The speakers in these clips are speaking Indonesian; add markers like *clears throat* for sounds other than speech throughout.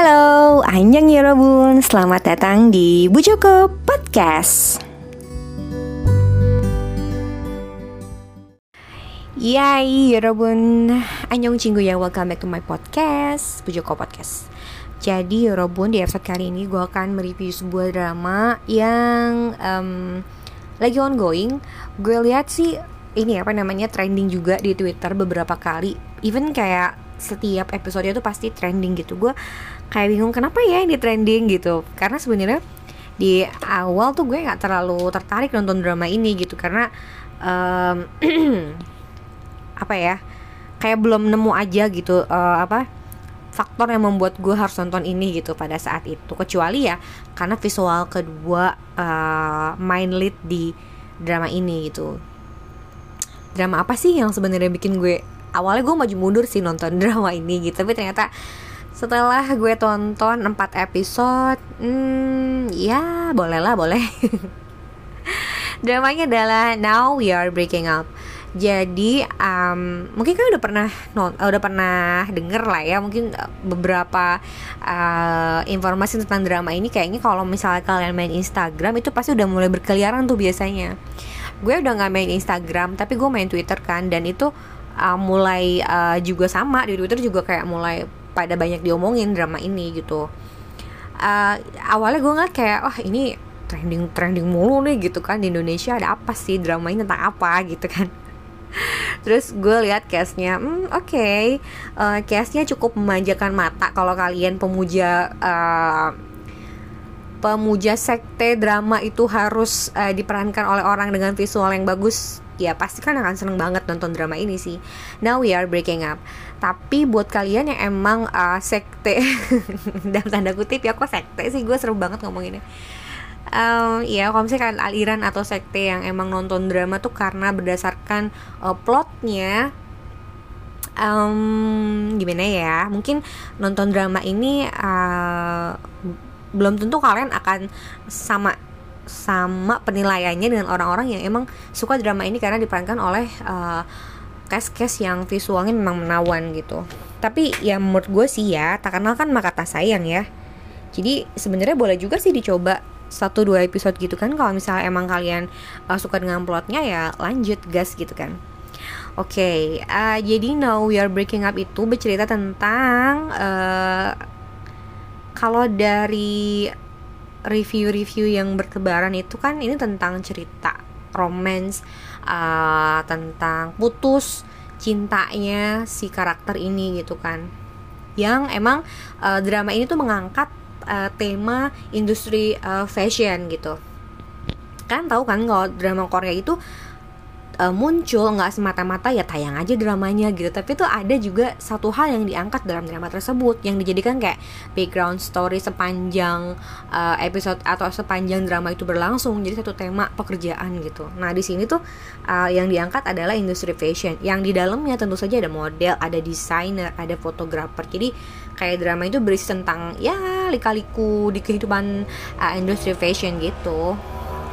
Halo, Anjang Yorobun, selamat datang di Bu Joko Podcast. Yay, Yorobun, Anjong Cinggu ya, welcome back to my podcast, Bu Joko Podcast. Jadi Yorobun, di episode kali ini gue akan mereview sebuah drama yang um, lagi ongoing. Gue lihat sih ini apa namanya trending juga di Twitter beberapa kali. Even kayak setiap episode itu pasti trending gitu. Gue kayak bingung kenapa ya ini trending gitu. Karena sebenarnya di awal tuh gue nggak terlalu tertarik nonton drama ini gitu. Karena um, *clears throat* apa ya kayak belum nemu aja gitu uh, apa faktor yang membuat gue harus nonton ini gitu pada saat itu. Kecuali ya karena visual kedua uh, main lead di drama ini gitu. Drama apa sih yang sebenarnya bikin gue awalnya gue maju mundur sih nonton *laughs* drama ini gitu. Tapi ternyata setelah gue tonton 4 episode hmm ya bolehlah boleh. *laughs* Dramanya adalah Now We Are Breaking Up. Jadi um, mungkin kan udah pernah non, udah pernah denger lah ya mungkin uh, beberapa uh, informasi tentang drama ini kayaknya kalau misalnya kalian main Instagram itu pasti udah mulai berkeliaran tuh biasanya. Gue udah nggak main Instagram tapi gue main Twitter kan dan itu uh, mulai uh, juga sama di Twitter juga kayak mulai pada banyak diomongin drama ini gitu. Uh, awalnya gue ngeliat kayak oh, ini trending trending mulu nih gitu kan. Di Indonesia ada apa sih drama ini tentang apa *laughs* gitu kan. Terus gue lihat castnya hmm oke. Okay. uh, eh, castnya cukup memanjakan mata kalau kalian pemuja uh, pemuja sekte drama itu harus uh, diperankan oleh orang dengan visual yang bagus ya pasti kan akan seneng banget nonton drama ini sih. Now We Are Breaking Up. Tapi buat kalian yang emang uh, sekte *laughs* dalam tanda kutip ya kok sekte sih? Gue seru banget ngomonginnya. Um, ya kalau misalnya kalian aliran atau sekte yang emang nonton drama tuh karena berdasarkan uh, plotnya um, gimana ya? Mungkin nonton drama ini uh, belum tentu kalian akan sama sama penilaiannya dengan orang-orang yang emang suka drama ini karena diperankan oleh uh, cast-cast yang visualnya memang menawan gitu. Tapi ya menurut gue sih ya, tak kenal kan maka tak sayang ya. Jadi sebenarnya boleh juga sih dicoba satu dua episode gitu kan kalau misalnya emang kalian uh, suka dengan plotnya ya lanjut gas gitu kan. Oke, okay, uh, jadi Now We Are Breaking Up itu bercerita tentang uh, kalau dari review-review yang bertebaran itu kan ini tentang cerita romance uh, tentang putus cintanya si karakter ini gitu kan. Yang emang uh, drama ini tuh mengangkat uh, tema industri uh, fashion gitu. Kan tahu kan kalau drama Korea itu uh, muncul nggak semata-mata ya tayang aja dramanya gitu. Tapi tuh ada juga satu hal yang diangkat dalam drama tersebut yang dijadikan kayak background story sepanjang uh, episode atau sepanjang drama itu berlangsung. Jadi satu tema pekerjaan gitu. Nah di sini tuh uh, yang diangkat adalah industri fashion. Yang di dalamnya tentu saja ada model ada desainer ada fotografer. Jadi kayak drama itu berisi tentang ya lika-liku di kehidupan uh, industri fashion gitu.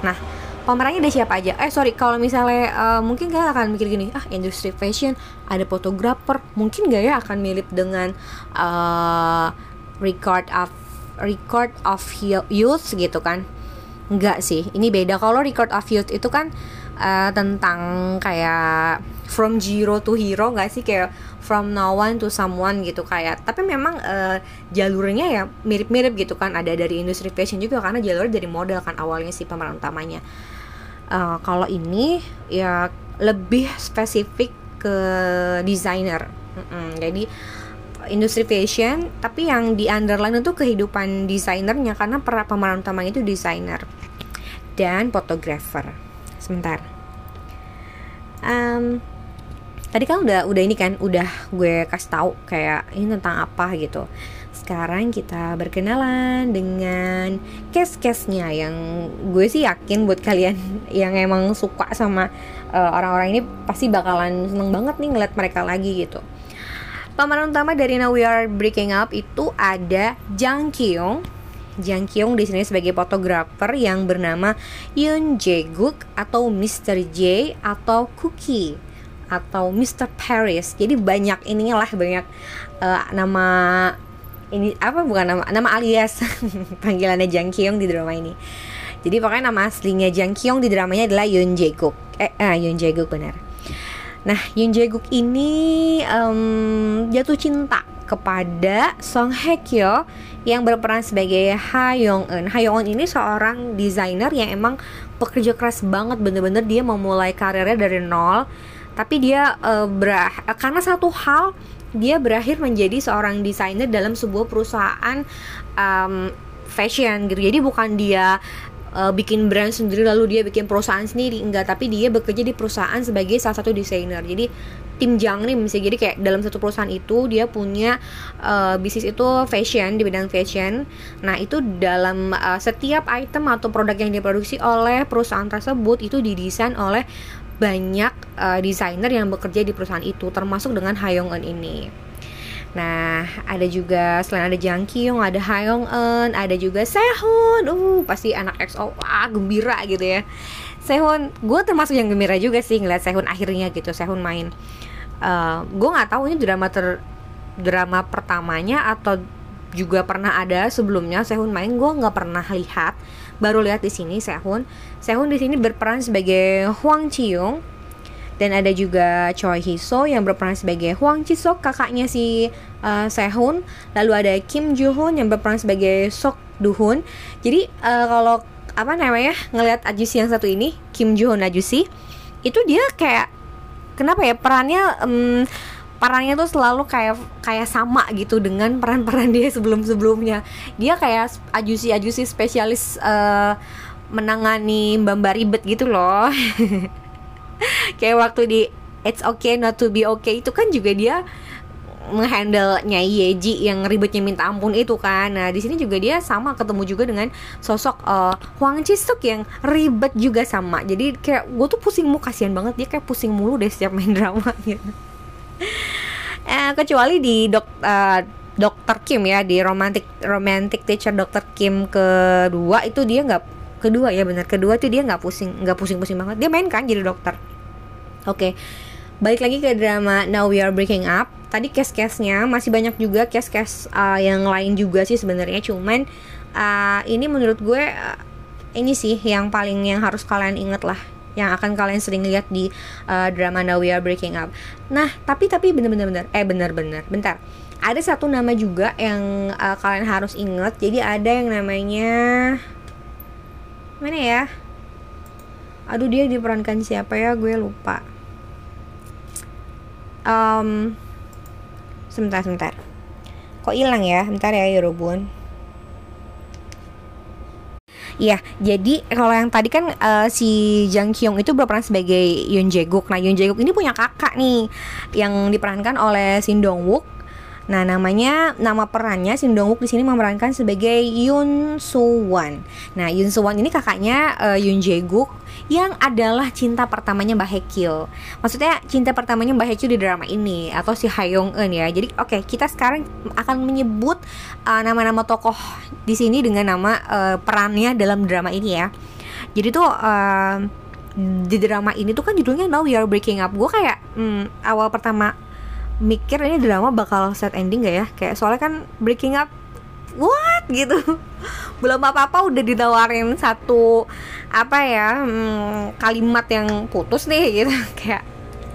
Nah pemerannya ada siapa aja? Eh sorry kalau misalnya uh, mungkin kalian akan mikir gini ah industri fashion ada fotografer mungkin gak ya akan mirip dengan uh, record of record of youth gitu kan? Enggak sih ini beda. Kalau record of youth itu kan uh, tentang kayak from zero to hero nggak sih? Kayak from no one to someone gitu kayak. Tapi memang uh, jalurnya ya mirip-mirip gitu kan. Ada dari industri fashion juga karena jalurnya dari model kan awalnya si pemeran utamanya uh, kalau ini ya lebih spesifik ke desainer. Mm jadi industri fashion tapi yang di underline itu kehidupan desainernya karena pemeran utamanya itu desainer dan fotografer. Sebentar. Um, tadi kan udah udah ini kan udah gue kasih tahu kayak ini tentang apa gitu sekarang kita berkenalan dengan case-case-nya yang gue sih yakin buat kalian *laughs* yang emang suka sama uh, orang-orang ini pasti bakalan seneng banget nih ngeliat mereka lagi gitu. Pemeran utama dari Now We Are Breaking Up itu ada Jang Kyung. Jang Kyung di sini sebagai fotografer yang bernama Yoon Jae Guk atau Mr. J atau Cookie atau Mr. Paris. Jadi banyak ininya lah banyak uh, nama ini apa bukan nama nama alias. *laughs* Panggilannya Jang Kyung di drama ini. Jadi pokoknya nama aslinya Jang Kyung di dramanya adalah Yoon Jae Guk. Eh ah, Yoon Jae Guk benar. Nah Yoon Jae Guk ini um, jatuh cinta kepada Song Hye Kyo yang berperan sebagai Ha Yong Eun. Ha Yong Eun ini seorang desainer yang emang pekerja keras banget. Bener-bener dia memulai karirnya dari nol. Tapi dia uh, berah karena satu hal dia berakhir menjadi seorang desainer dalam sebuah perusahaan um, fashion gitu. Jadi bukan dia uh, bikin brand sendiri lalu dia bikin perusahaan sendiri enggak. Tapi dia bekerja di perusahaan sebagai salah satu desainer. Jadi tim Jang nih misalnya jadi kayak dalam satu perusahaan itu dia punya uh, bisnis itu fashion di bidang fashion. Nah itu dalam uh, setiap item atau produk yang diproduksi oleh perusahaan tersebut itu didesain oleh banyak uh, desainer yang bekerja di perusahaan itu termasuk dengan Hayong Eun ini. Nah, ada juga selain ada Jang Kyung, ada Hayong Eun, ada juga Sehun. Uh, pasti anak EXO wah gembira gitu ya. Sehun, gue termasuk yang gembira juga sih ngeliat Sehun akhirnya gitu, Sehun main. Uh, gue nggak tahu ini drama ter drama pertamanya atau juga pernah ada sebelumnya Sehun main gue nggak pernah lihat baru lihat di sini Sehun. Sehun di sini berperan sebagai Huang Chiyong dan ada juga Choi Hiso yang berperan sebagai Huang Chisok kakaknya si uh, Sehun. Lalu ada Kim Joo Hoon yang berperan sebagai Sok Duhun jadi uh, kalau apa namanya ngelihat Ajusi yang satu ini Kim Joo Hoon Ajusi itu dia kayak kenapa ya perannya um, perannya tuh selalu kayak kayak sama gitu dengan peran-peran dia sebelum-sebelumnya. Dia kayak ajusi-ajusi spesialis uh, menangani mbak ribet gitu loh. *laughs* kayak waktu di It's Okay Not to Be Okay itu kan juga dia menghandle Nyai Yeji yang ribetnya minta ampun itu kan. Nah, di sini juga dia sama ketemu juga dengan sosok uh, Huang Chisuk yang ribet juga sama. Jadi kayak gue tuh pusing mu kasihan banget dia kayak pusing mulu deh setiap main drama gitu *laughs* eh, kecuali di dok uh, dokter Kim ya di romantic romantic teacher dokter Kim kedua itu dia nggak kedua ya benar. Kedua tuh dia nggak pusing nggak pusing pusing banget. Dia main kan jadi dokter. Oke okay. balik lagi ke drama Now We Are Breaking Up. Tadi case-case-nya masih banyak juga case-case uh, yang lain juga sih sebenarnya. Cuman uh, ini menurut gue uh, ini sih yang paling yang harus kalian inget lah yang akan kalian sering lihat di uh, drama Now We Are Breaking Up. Nah, tapi tapi bener-bener bener eh bener-bener bentar. Ada satu nama juga yang uh, kalian harus ingat. Jadi ada yang namanya mana ya? Aduh dia diperankan siapa ya? Gue lupa. Um, sebentar sebentar. Kok hilang ya? Bentar ya Yorobun. Iya, jadi kalau yang tadi kan uh, si Jang Kyung itu berperan sebagai Yoon Jae Guk. Nah, Yoon Jae Guk ini punya kakak nih yang diperankan oleh Shin Dong Wook. Nah, namanya nama perannya Shin Dong Wook di sini memerankan sebagai Yoon Soo Wan. Nah, Yoon Soo Wan ini kakaknya uh, Yoon Jae Guk yang adalah cinta pertamanya Mbak Hekyo. Maksudnya cinta pertamanya Mbak Hekyo di drama ini atau si Hayong Eun ya. Jadi oke, okay, kita sekarang akan menyebut uh, nama-nama uh, tokoh di sini dengan nama uh, perannya dalam drama ini ya. Jadi tuh uh, di drama ini tuh kan judulnya Now We Are Breaking Up. Gue kayak hmm, awal pertama mikir ini drama bakal set ending gak ya? Kayak soalnya kan Breaking Up what? Gitu. *laughs* Belum apa apa udah ditawarin satu apa ya hmm, kalimat yang putus nih gitu. *laughs* Kayak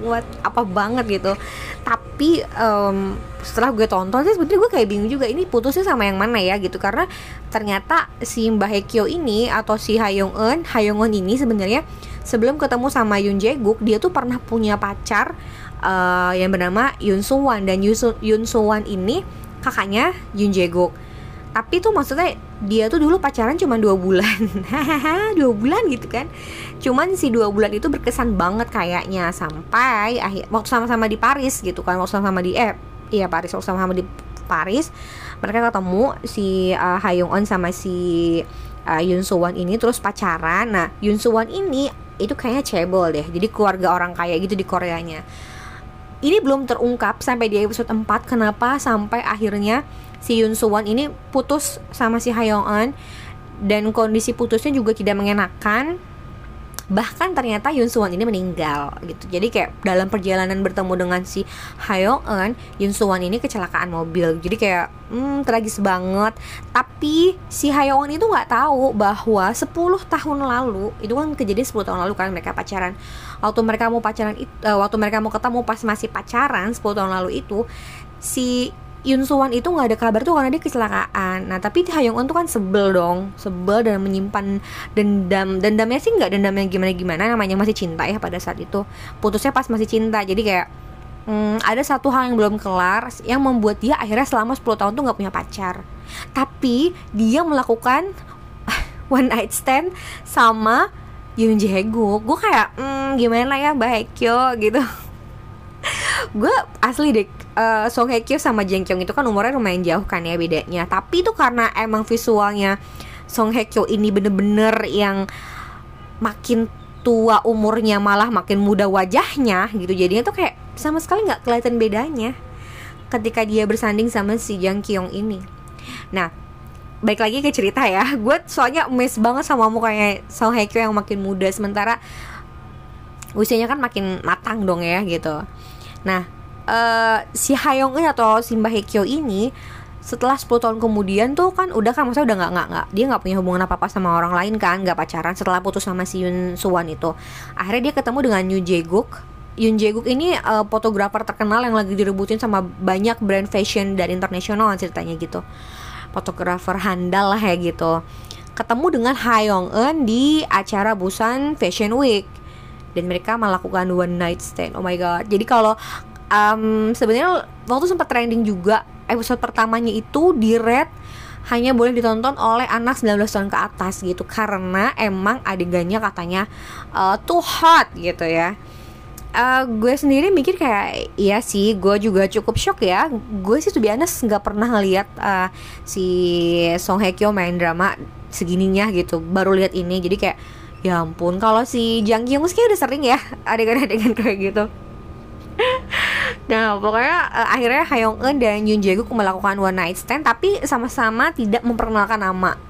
what? Apa banget gitu. Tapi um, setelah gue tonton sih sebetulnya gue kayak bingung juga ini putusnya sama yang mana ya gitu. Karena ternyata si Mbah Hekyo ini atau si Hayong Eun Hayong Eun ini sebenarnya sebelum ketemu sama Yoon Jae Guk dia tuh pernah punya pacar uh, yang bernama Yoon Soo Wan dan Yoon Soo Wan ini kakaknya Yoon Jae Guk tapi tuh maksudnya dia tuh dulu pacaran cuma dua bulan. *laughs* Dua bulan gitu kan. Cuman si dua bulan itu berkesan banget kayaknya. Sampai akhir waktu sama-sama di Paris gitu kan. Waktu sama-sama di eh iya Paris. Waktu sama-sama di Paris mereka ketemu si uh, Ha Young On sama si uh, Yoon Soo Wan ini terus pacaran. Nah Yoon Soo Wan ini itu kayaknya cebol deh. Jadi keluarga orang kaya gitu di Koreanya ini belum terungkap sampai di episode 4 kenapa sampai akhirnya si Yoon Soo Won ini putus sama si Ha Young Eun dan kondisi putusnya juga tidak mengenakan bahkan ternyata Yun Suwan ini meninggal gitu. Jadi kayak dalam perjalanan bertemu dengan si Hayoung Eun Yun Suwan ini kecelakaan mobil. Jadi kayak hmm, tragis banget. Tapi si Hayoung Eun itu nggak tahu bahwa 10 tahun lalu itu kan kejadian 10 tahun lalu kan mereka pacaran. Waktu mereka mau pacaran itu uh, waktu mereka mau ketemu pas masih pacaran 10 tahun lalu itu si Yun Suwan itu nggak ada kabar tuh karena dia kecelakaan. Nah tapi Hayoung Eun tuh kan sebel dong, sebel dan menyimpan dendam. Dendamnya sih nggak dendam yang gimana gimana, namanya masih cinta ya pada saat itu. Putusnya pas masih cinta, jadi kayak hmm, ada satu hal yang belum kelar yang membuat dia akhirnya selama 10 tahun tuh nggak punya pacar. Tapi dia melakukan *laughs* one night stand sama Yoon Jae Gue kayak hmm, gimana ya baik yo gitu. *laughs* gue asli deh uh, Song Hye Kyo sama Jeng Kyung itu kan umurnya lumayan jauh kan ya bedanya. Tapi itu karena emang visualnya Song Hye Kyo ini bener-bener yang makin tua umurnya malah makin muda wajahnya gitu. Jadinya tuh kayak sama sekali nggak kelihatan bedanya ketika dia bersanding sama si Jang Kyung ini. Nah baik lagi ke cerita ya. *laughs* Gue soalnya miss banget sama mukanya Song Hye Kyo yang makin muda. Sementara usianya kan makin matang dong ya gitu. Nah uh, si Hayoung Eun atau si Mbah Hekyo ini setelah 10 tahun kemudian tuh kan udah kan maksudnya udah nggak nggak nggak dia nggak punya hubungan apa apa sama orang lain kan nggak pacaran setelah putus sama si Yun Suwan itu. Akhirnya dia ketemu dengan Yoon Jae Guk Yoon Jae Guk ini uh, fotografer terkenal yang lagi direbutin sama banyak brand fashion dari internasional ceritanya gitu. Fotografer handal lah ya gitu. Ketemu dengan Hayoung Eun di acara Busan Fashion Week. Dan mereka melakukan one night stand. Oh my god. Jadi kalau um, sebenarnya waktu sempat trending juga episode pertamanya itu di red hanya boleh ditonton oleh anak 19 tahun ke atas gitu. Karena emang adegannya katanya uh, too hot gitu ya. Uh, gue sendiri mikir kayak iya sih gue juga cukup shock ya. Gue sih tuh biasa nggak pernah ngeliat uh, si Song Hye Kyo main drama segininya gitu. Baru lihat ini jadi kayak ya ampun kalau si Jang Kyung udah sering ya *laughs* adegan-adegan kayak gitu nah pokoknya uh, akhirnya Hayong Eun dan Yoon Jae Guk melakukan one night stand tapi sama-sama tidak memperkenalkan nama.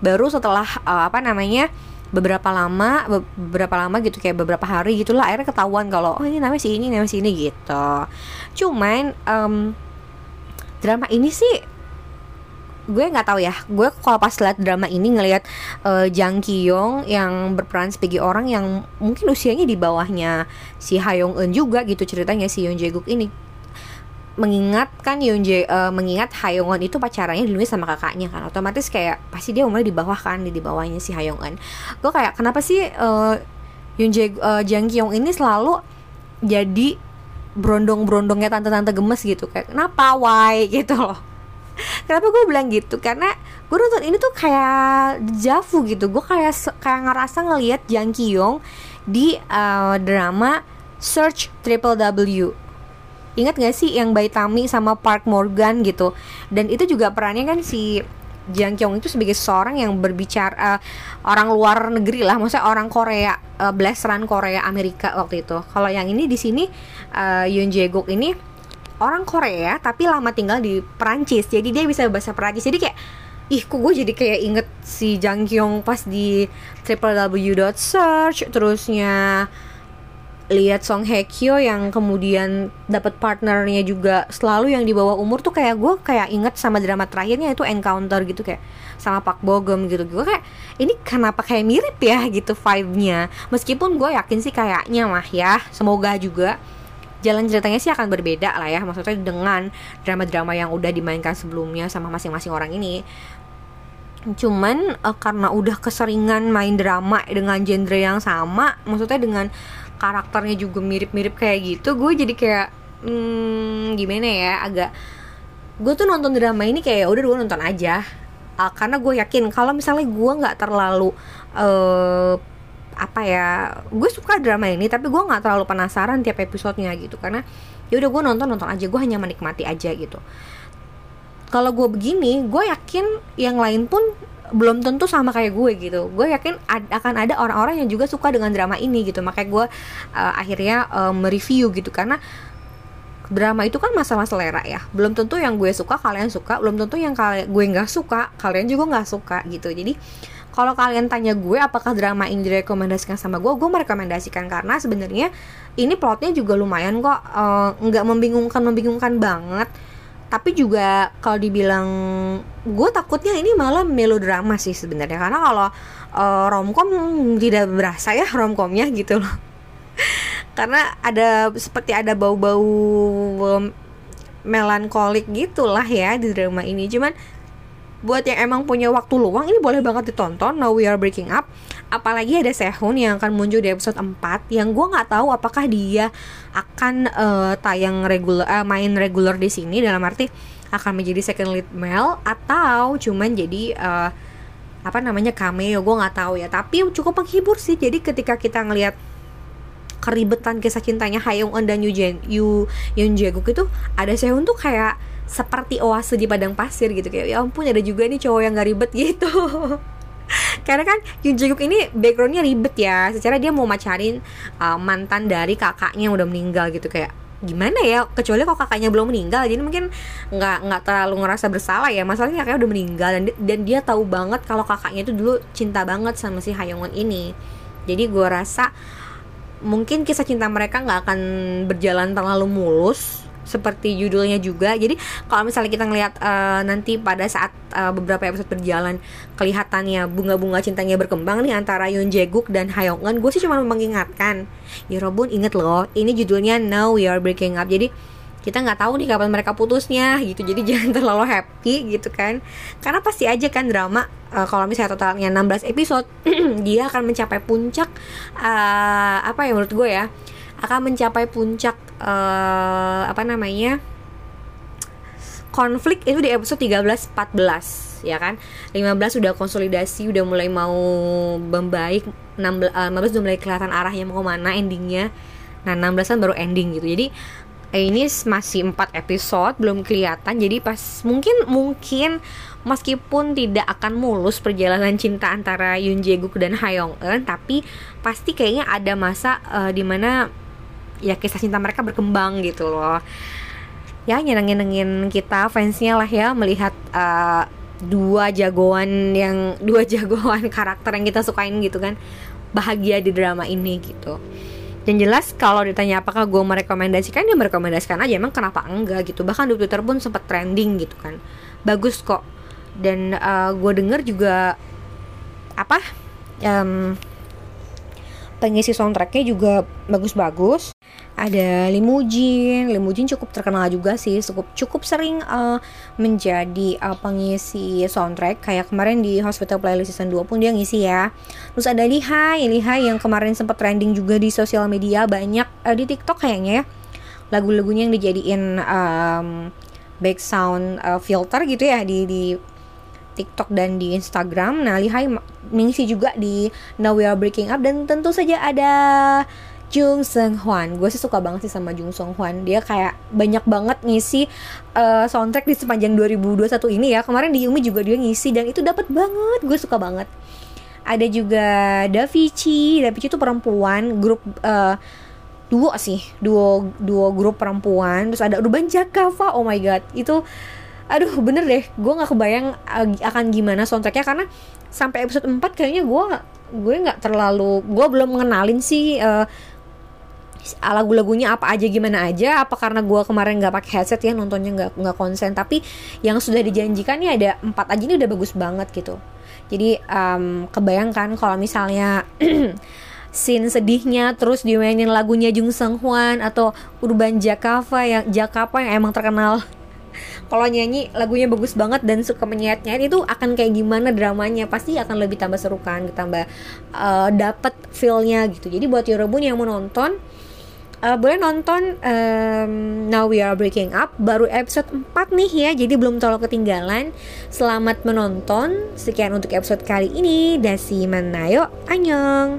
Baru setelah uh, apa namanya beberapa lama beberapa lama gitu kayak beberapa hari gitulah akhirnya ketahuan kalau oh ini namanya si ini namanya si ini gitu. Cuman um, drama ini sih gue nggak tahu ya. Gue kalau pas liat drama ini ngelihat uh, Jang Kyung yang berperan sebagai orang yang mungkin usianya di bawahnya si Hayoung Eun juga gitu ceritanya si Yoon Jae Guk ini. Mengingat kan Yoon Jae uh, mengingat Hayoung Eun itu pacarannya dulu sama kakaknya kan. Otomatis kayak pasti dia umurnya di bawah kan di, bawahnya si Hayoung Eun. Gue kayak kenapa sih uh, Yoon Jae uh, Jang Kyung ini selalu jadi brondong-brondongnya tante-tante gemes gitu? Kayak kenapa? Why? *laughs* gitu loh kenapa gue bilang gitu? Karena gue nonton ini tuh kayak javu gitu. Gue kayak kayak ngerasa ngelihat Jang Kyung di uh, drama Search Triple W. Ingat gak sih yang Bai Tami sama Park Morgan gitu? Dan itu juga perannya kan si Jang Kyung itu sebagai seorang yang berbicara uh, orang luar negeri lah, maksudnya orang Korea, uh, blasteran Korea Amerika waktu itu. Kalau yang ini di sini uh, Yoon Jae Guk ini orang Korea tapi lama tinggal di Perancis. Jadi dia bisa bahasa Perancis. Jadi kayak ih kok gue jadi kayak inget si Jang Kyung pas di www.search terusnya lihat Song Hye Kyo yang kemudian dapat partnernya juga selalu yang di bawah umur tuh kayak gue kayak inget sama drama terakhirnya itu Encounter gitu kayak sama Pak Bogum gitu. Gue kayak ini kenapa kayak mirip ya gitu vibe-nya? Meskipun gue yakin sih kayaknya mah ya semoga juga jalan ceritanya sih akan berbeda lah ya. Maksudnya dengan drama-drama yang udah dimainkan sebelumnya sama masing-masing orang ini. Cuman uh, karena udah keseringan main drama dengan genre yang sama maksudnya dengan karakternya juga mirip-mirip kayak gitu gue jadi kayak hmm, gimana ya agak gue tuh nonton drama ini kayak udah gue nonton aja. Uh, karena gue yakin kalau misalnya gue nggak terlalu uh, apa ya gue suka drama ini tapi gue nggak terlalu penasaran tiap episodenya gitu. Karena ya udah gue nonton nonton aja gue hanya menikmati aja gitu. Kalau gue begini gue yakin yang lain pun belum tentu sama kayak gue gitu. Gue yakin ad akan ada orang-orang yang juga suka dengan drama ini gitu. Makanya gue uh, akhirnya uh, mereview gitu. Karena drama itu kan masalah selera ya. Belum tentu yang gue suka kalian suka. Belum tentu yang kalian gue nggak suka kalian juga nggak suka gitu. Jadi kalau kalian tanya gue apakah drama ini direkomendasikan sama gue gue merekomendasikan karena sebenarnya ini plotnya juga lumayan kok eh, nggak uh, membingungkan membingungkan banget. Tapi juga kalau dibilang gue takutnya ini malah melodrama sih sebenarnya. Karena kalau uh, romcom tidak berasa ya *laughs* romcomnya gitu loh. Karena ada seperti ada bau-bau um, melankolik gitulah ya di drama ini. Cuman buat yang emang punya waktu luang ini boleh banget ditonton. Now We Are Breaking Up. Apalagi ada Sehun yang akan muncul di episode 4 yang gue nggak tahu apakah dia akan uh, tayang regular uh, main regular di sini dalam arti akan menjadi second lead male atau cuman jadi uh, apa namanya cameo gue nggak tahu ya. Tapi cukup menghibur sih jadi ketika kita ngelihat keribetan kisah cintanya Hayong Eun dan Yu Jen Yu Yun Jaeguk itu ada Sehun tuh kayak seperti oase di padang pasir gitu. Kayak ya ampun ada juga nih cowok yang gak ribet *laughs* gitu. Karena kan Yun Jae-guk ini backgroundnya ribet ya. Secara dia mau macarin uh, mantan dari kakaknya yang udah meninggal gitu. Kayak gimana ya? Kecuali kok kakaknya belum meninggal jadi mungkin nggak nggak terlalu ngerasa bersalah ya. Masalahnya kakaknya udah meninggal dan dan dia tahu banget kalau kakaknya itu dulu cinta banget sama si Hayongon ini. Jadi gue rasa mungkin kisah cinta mereka nggak akan berjalan terlalu mulus seperti judulnya juga. Jadi kalau misalnya kita ngelihat uh, nanti pada saat uh, beberapa episode berjalan kelihatannya bunga-bunga cintanya berkembang nih antara Yoon Jae-guk dan Hae Eun, gue sih cuma mengingatkan, ya Robun inget loh, ini judulnya Now We Are Breaking Up. Jadi kita nggak tahu nih kapan mereka putusnya gitu jadi *laughs* jangan terlalu happy gitu kan karena pasti aja kan drama uh, kalau misalnya totalnya 16 episode *clears throat* dia akan mencapai puncak uh, apa ya menurut gue ya akan mencapai puncak uh, apa namanya konflik itu di episode 13 14 ya kan? 15 sudah konsolidasi udah mulai mau membaik 16 uh, 15 udah mulai kelihatan arahnya mau ke mana endingnya. Nah 16 kan baru ending gitu. Jadi eh, ini masih 4 episode belum kelihatan. Jadi pas mungkin mungkin meskipun tidak akan mulus perjalanan cinta antara Yoon Jae Guk dan Ha Young Eun tapi pasti kayaknya ada masa uh, di mana ya kisah cinta mereka berkembang gitu loh. Ya nyenengin-nyenengin kita fansnya lah ya melihat uh, dua jagoan yang *laughs* dua jagoan karakter yang kita sukain gitu kan bahagia di drama ini gitu. Dan jelas kalau ditanya apakah gue merekomendasikan ya merekomendasikan aja emang kenapa enggak gitu. Bahkan di twitter pun sempat trending gitu kan. Bagus kok. Dan uh, gue denger juga apa um, pengisi soundtracknya juga bagus-bagus ada Limujin. Limujin cukup terkenal juga sih. Cukup cukup sering uh, menjadi uh, pengisi soundtrack. Kayak kemarin di Hospital Playlist season 2 pun dia ngisi ya. Terus ada Lihai. Lihai yang kemarin sempat trending juga di sosial media. Banyak uh, di TikTok kayaknya ya. Lagu-lagunya yang dijadiin um, back sound uh, filter gitu ya di di TikTok dan di Instagram. Nah, Lihai mengisi juga di Now We Are Breaking Up. Dan tentu saja ada Jung Sung Hwan. Gue sih suka banget sih sama Jung Sung Hwan. Dia kayak banyak banget ngisi uh, soundtrack di sepanjang 2021 ini ya. Kemarin di Yumi juga dia ngisi dan itu dapat banget. Gue suka banget. Ada juga Davichi. Davichi itu perempuan grup uh, duo sih, duo duo grup perempuan. Terus ada Urban Jakava. Oh my god, itu aduh bener deh gue nggak kebayang akan gimana soundtracknya karena sampai episode 4 kayaknya gue gue nggak terlalu gue belum mengenalin sih uh, lagu-lagunya apa aja gimana aja apa karena gue kemarin nggak pakai headset ya nontonnya nggak nggak konsen. Tapi yang sudah dijanjikan nih ada empat aja ini udah bagus banget gitu. Jadi um, kebayangkan kalau misalnya *clears throat* scene sedihnya terus dimainin lagunya Jung Sung Hwan atau Urban Jakava yang Jakava yang emang terkenal. *laughs* Kalau nyanyi lagunya bagus banget dan suka menyayat-nyayat itu akan kayak gimana dramanya? Pasti akan lebih tambah seru kan tambah uh, dapet feelnya gitu. Jadi buat Yorobun yang mau nonton uh, boleh nonton um, Now We Are Breaking Up baru episode 4 nih ya jadi belum terlalu ketinggalan. Selamat menonton. Sekian untuk episode kali ini. Dasi Manayo Anyong